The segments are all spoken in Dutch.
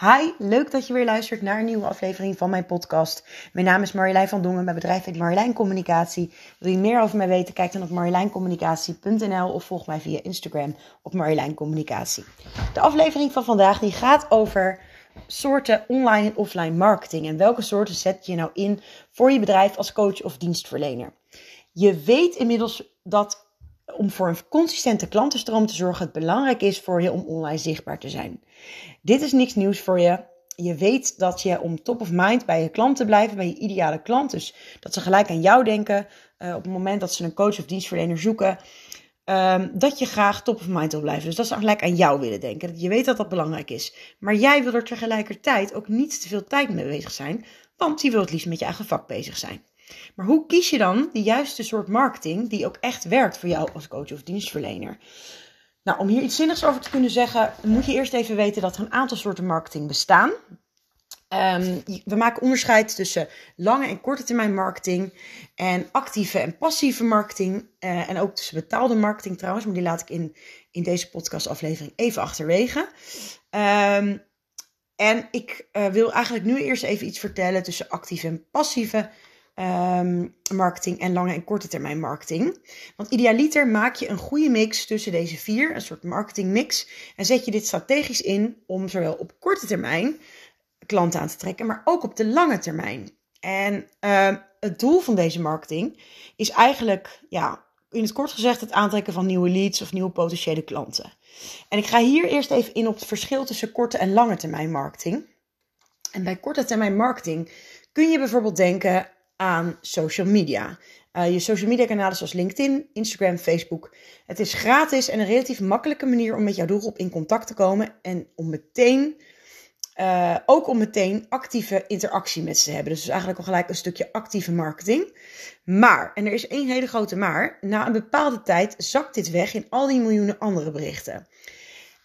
Hi, leuk dat je weer luistert naar een nieuwe aflevering van mijn podcast. Mijn naam is Marjolein van Dongen, mijn bedrijf heet Marjolein Communicatie. Wil je meer over mij weten, kijk dan op marjoleincommunicatie.nl of volg mij via Instagram op Marjolein Communicatie. De aflevering van vandaag die gaat over soorten online en offline marketing en welke soorten zet je nou in voor je bedrijf als coach of dienstverlener. Je weet inmiddels dat om voor een consistente klantenstroom te zorgen, het belangrijk is voor je om online zichtbaar te zijn. Dit is niks nieuws voor je. Je weet dat je om top of mind bij je klant te blijven, bij je ideale klant, dus dat ze gelijk aan jou denken uh, op het moment dat ze een coach of dienstverlener zoeken, um, dat je graag top of mind wil blijven. Dus dat ze gelijk aan jou willen denken. Je weet dat dat belangrijk is. Maar jij wil er tegelijkertijd ook niet te veel tijd mee bezig zijn, want je wil het liefst met je eigen vak bezig zijn. Maar hoe kies je dan de juiste soort marketing die ook echt werkt voor jou als coach of dienstverlener? Nou, om hier iets zinnigs over te kunnen zeggen, moet je eerst even weten dat er een aantal soorten marketing bestaan. Um, we maken onderscheid tussen lange en korte termijn marketing en actieve en passieve marketing. Uh, en ook tussen betaalde marketing trouwens, maar die laat ik in, in deze podcastaflevering even achterwege. Um, en ik uh, wil eigenlijk nu eerst even iets vertellen tussen actieve en passieve um, marketing en lange en korte termijn marketing. Want idealiter maak je een goede mix tussen deze vier, een soort marketing mix. En zet je dit strategisch in om zowel op korte termijn klanten aan te trekken, maar ook op de lange termijn. En uh, het doel van deze marketing is eigenlijk, ja, in het kort gezegd, het aantrekken van nieuwe leads of nieuwe potentiële klanten. En ik ga hier eerst even in op het verschil tussen korte en lange termijn marketing. En bij korte termijn marketing kun je bijvoorbeeld denken aan social media. Uh, je social media kanalen zoals LinkedIn, Instagram, Facebook. Het is gratis en een relatief makkelijke manier om met jouw doelgroep in contact te komen en om meteen, uh, ook om meteen actieve interactie met ze te hebben. Dus, dus eigenlijk al gelijk een stukje actieve marketing. Maar, en er is één hele grote maar, na een bepaalde tijd zakt dit weg in al die miljoenen andere berichten.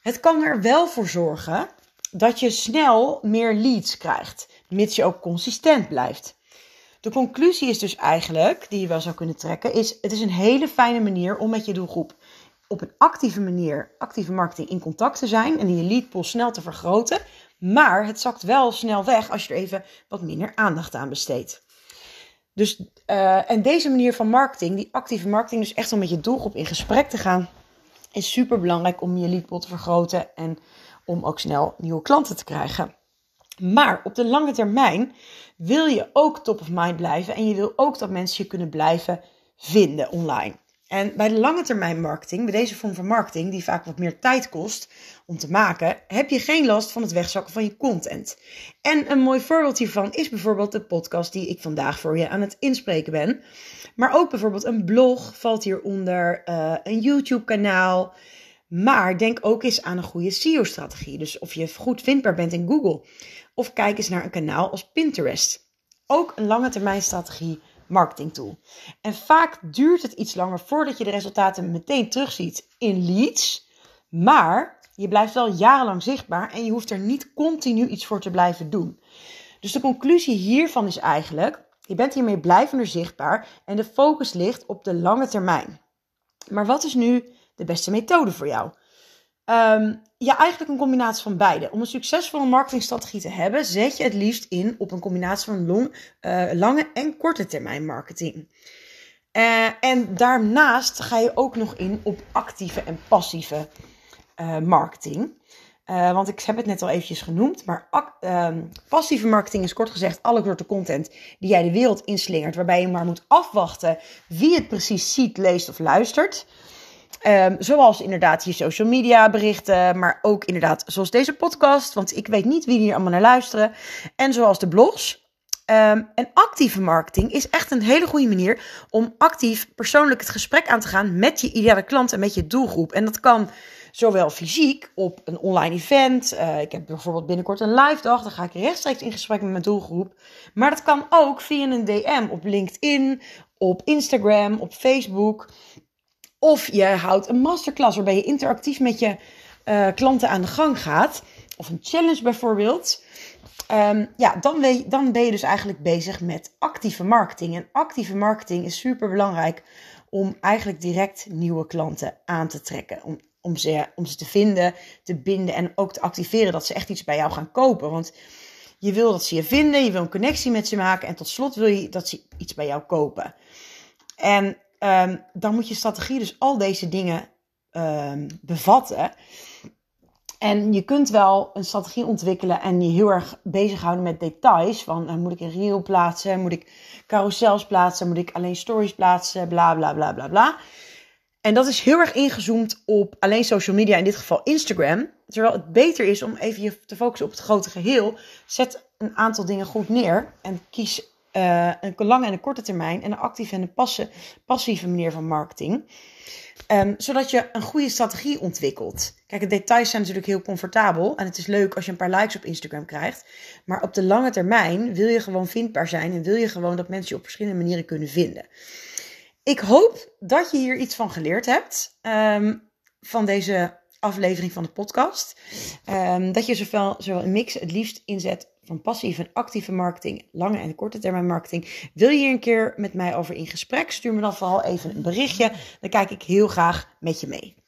Het kan er wel voor zorgen dat je snel meer leads krijgt, mits je ook consistent blijft. De conclusie is dus eigenlijk, die je wel zou kunnen trekken, is het is een hele fijne manier om met je doelgroep op een actieve manier, actieve marketing in contact te zijn en je lead pool snel te vergroten. Maar het zakt wel snel weg als je er even wat minder aandacht aan besteedt. Dus, uh, en deze manier van marketing, die actieve marketing, dus echt om met je doelgroep in gesprek te gaan, is super belangrijk om je lead pool te vergroten en om ook snel nieuwe klanten te krijgen. Maar op de lange termijn wil je ook top of mind blijven en je wil ook dat mensen je kunnen blijven vinden online. En bij de lange termijn marketing, bij deze vorm van marketing, die vaak wat meer tijd kost om te maken, heb je geen last van het wegzakken van je content. En een mooi voorbeeld hiervan is bijvoorbeeld de podcast die ik vandaag voor je aan het inspreken ben. Maar ook bijvoorbeeld een blog valt hieronder, uh, een YouTube-kanaal. Maar denk ook eens aan een goede SEO-strategie. Dus of je goed vindbaar bent in Google. Of kijk eens naar een kanaal als Pinterest. Ook een lange termijn strategie marketing tool. En vaak duurt het iets langer voordat je de resultaten meteen terugziet in leads. Maar je blijft wel jarenlang zichtbaar en je hoeft er niet continu iets voor te blijven doen. Dus de conclusie hiervan is eigenlijk: je bent hiermee blijvender zichtbaar en de focus ligt op de lange termijn. Maar wat is nu de beste methode voor jou? Um, ja, eigenlijk een combinatie van beide. Om een succesvolle marketingstrategie te hebben, zet je het liefst in op een combinatie van long, uh, lange en korte termijn marketing. Uh, en daarnaast ga je ook nog in op actieve en passieve uh, marketing. want ik heb het net al eventjes genoemd, maar ehm, passieve marketing is kort gezegd alle korte content die jij de wereld inslingert, waarbij je maar moet afwachten wie het precies ziet, leest of luistert. Um, zoals inderdaad je social media berichten, maar ook inderdaad zoals deze podcast, want ik weet niet wie hier allemaal naar luisteren. En zoals de blogs. Um, en actieve marketing is echt een hele goede manier om actief persoonlijk het gesprek aan te gaan met je ideale klant en met je doelgroep. En dat kan zowel fysiek op een online event. Uh, ik heb bijvoorbeeld binnenkort een live dag. Dan ga ik rechtstreeks in gesprek met mijn doelgroep. Maar dat kan ook via een DM op LinkedIn, op Instagram, op Facebook. Of je houdt een masterclass waarbij je interactief met je uh, klanten aan de gang gaat. Of een challenge bijvoorbeeld. Um, ja, dan, dan ben je dus eigenlijk bezig met actieve marketing. En actieve marketing is super belangrijk om eigenlijk direct nieuwe klanten aan te trekken. Om om ze, om ze te vinden, te binden en ook te activeren dat ze echt iets bij jou gaan kopen. Want je wil dat ze je vinden, je wil een connectie met ze maken en tot slot wil je dat ze iets bij jou kopen. En um, dan moet je strategie dus al deze dingen um, bevatten. En je kunt wel een strategie ontwikkelen en je heel erg bezighouden met details. Van uh, moet ik een reel plaatsen? Moet ik carousels plaatsen? Moet ik alleen stories plaatsen? Bla bla bla bla bla. En dat is heel erg ingezoomd op alleen social media, in dit geval Instagram. Terwijl het beter is om even je te focussen op het grote geheel. Zet een aantal dingen goed neer en kies uh, een lange en een korte termijn en een actieve en een passieve manier van marketing. Um, zodat je een goede strategie ontwikkelt. Kijk, de details zijn natuurlijk heel comfortabel. En het is leuk als je een paar likes op Instagram krijgt. Maar op de lange termijn wil je gewoon vindbaar zijn. En wil je gewoon dat mensen je op verschillende manieren kunnen vinden. Ik hoop dat je hier iets van geleerd hebt. Um, van deze aflevering van de podcast. Um, dat je zowel, zowel een mix het liefst inzet van passieve en actieve marketing, lange en korte termijn marketing. Wil je hier een keer met mij over in gesprek? Stuur me dan vooral even een berichtje. Dan kijk ik heel graag met je mee.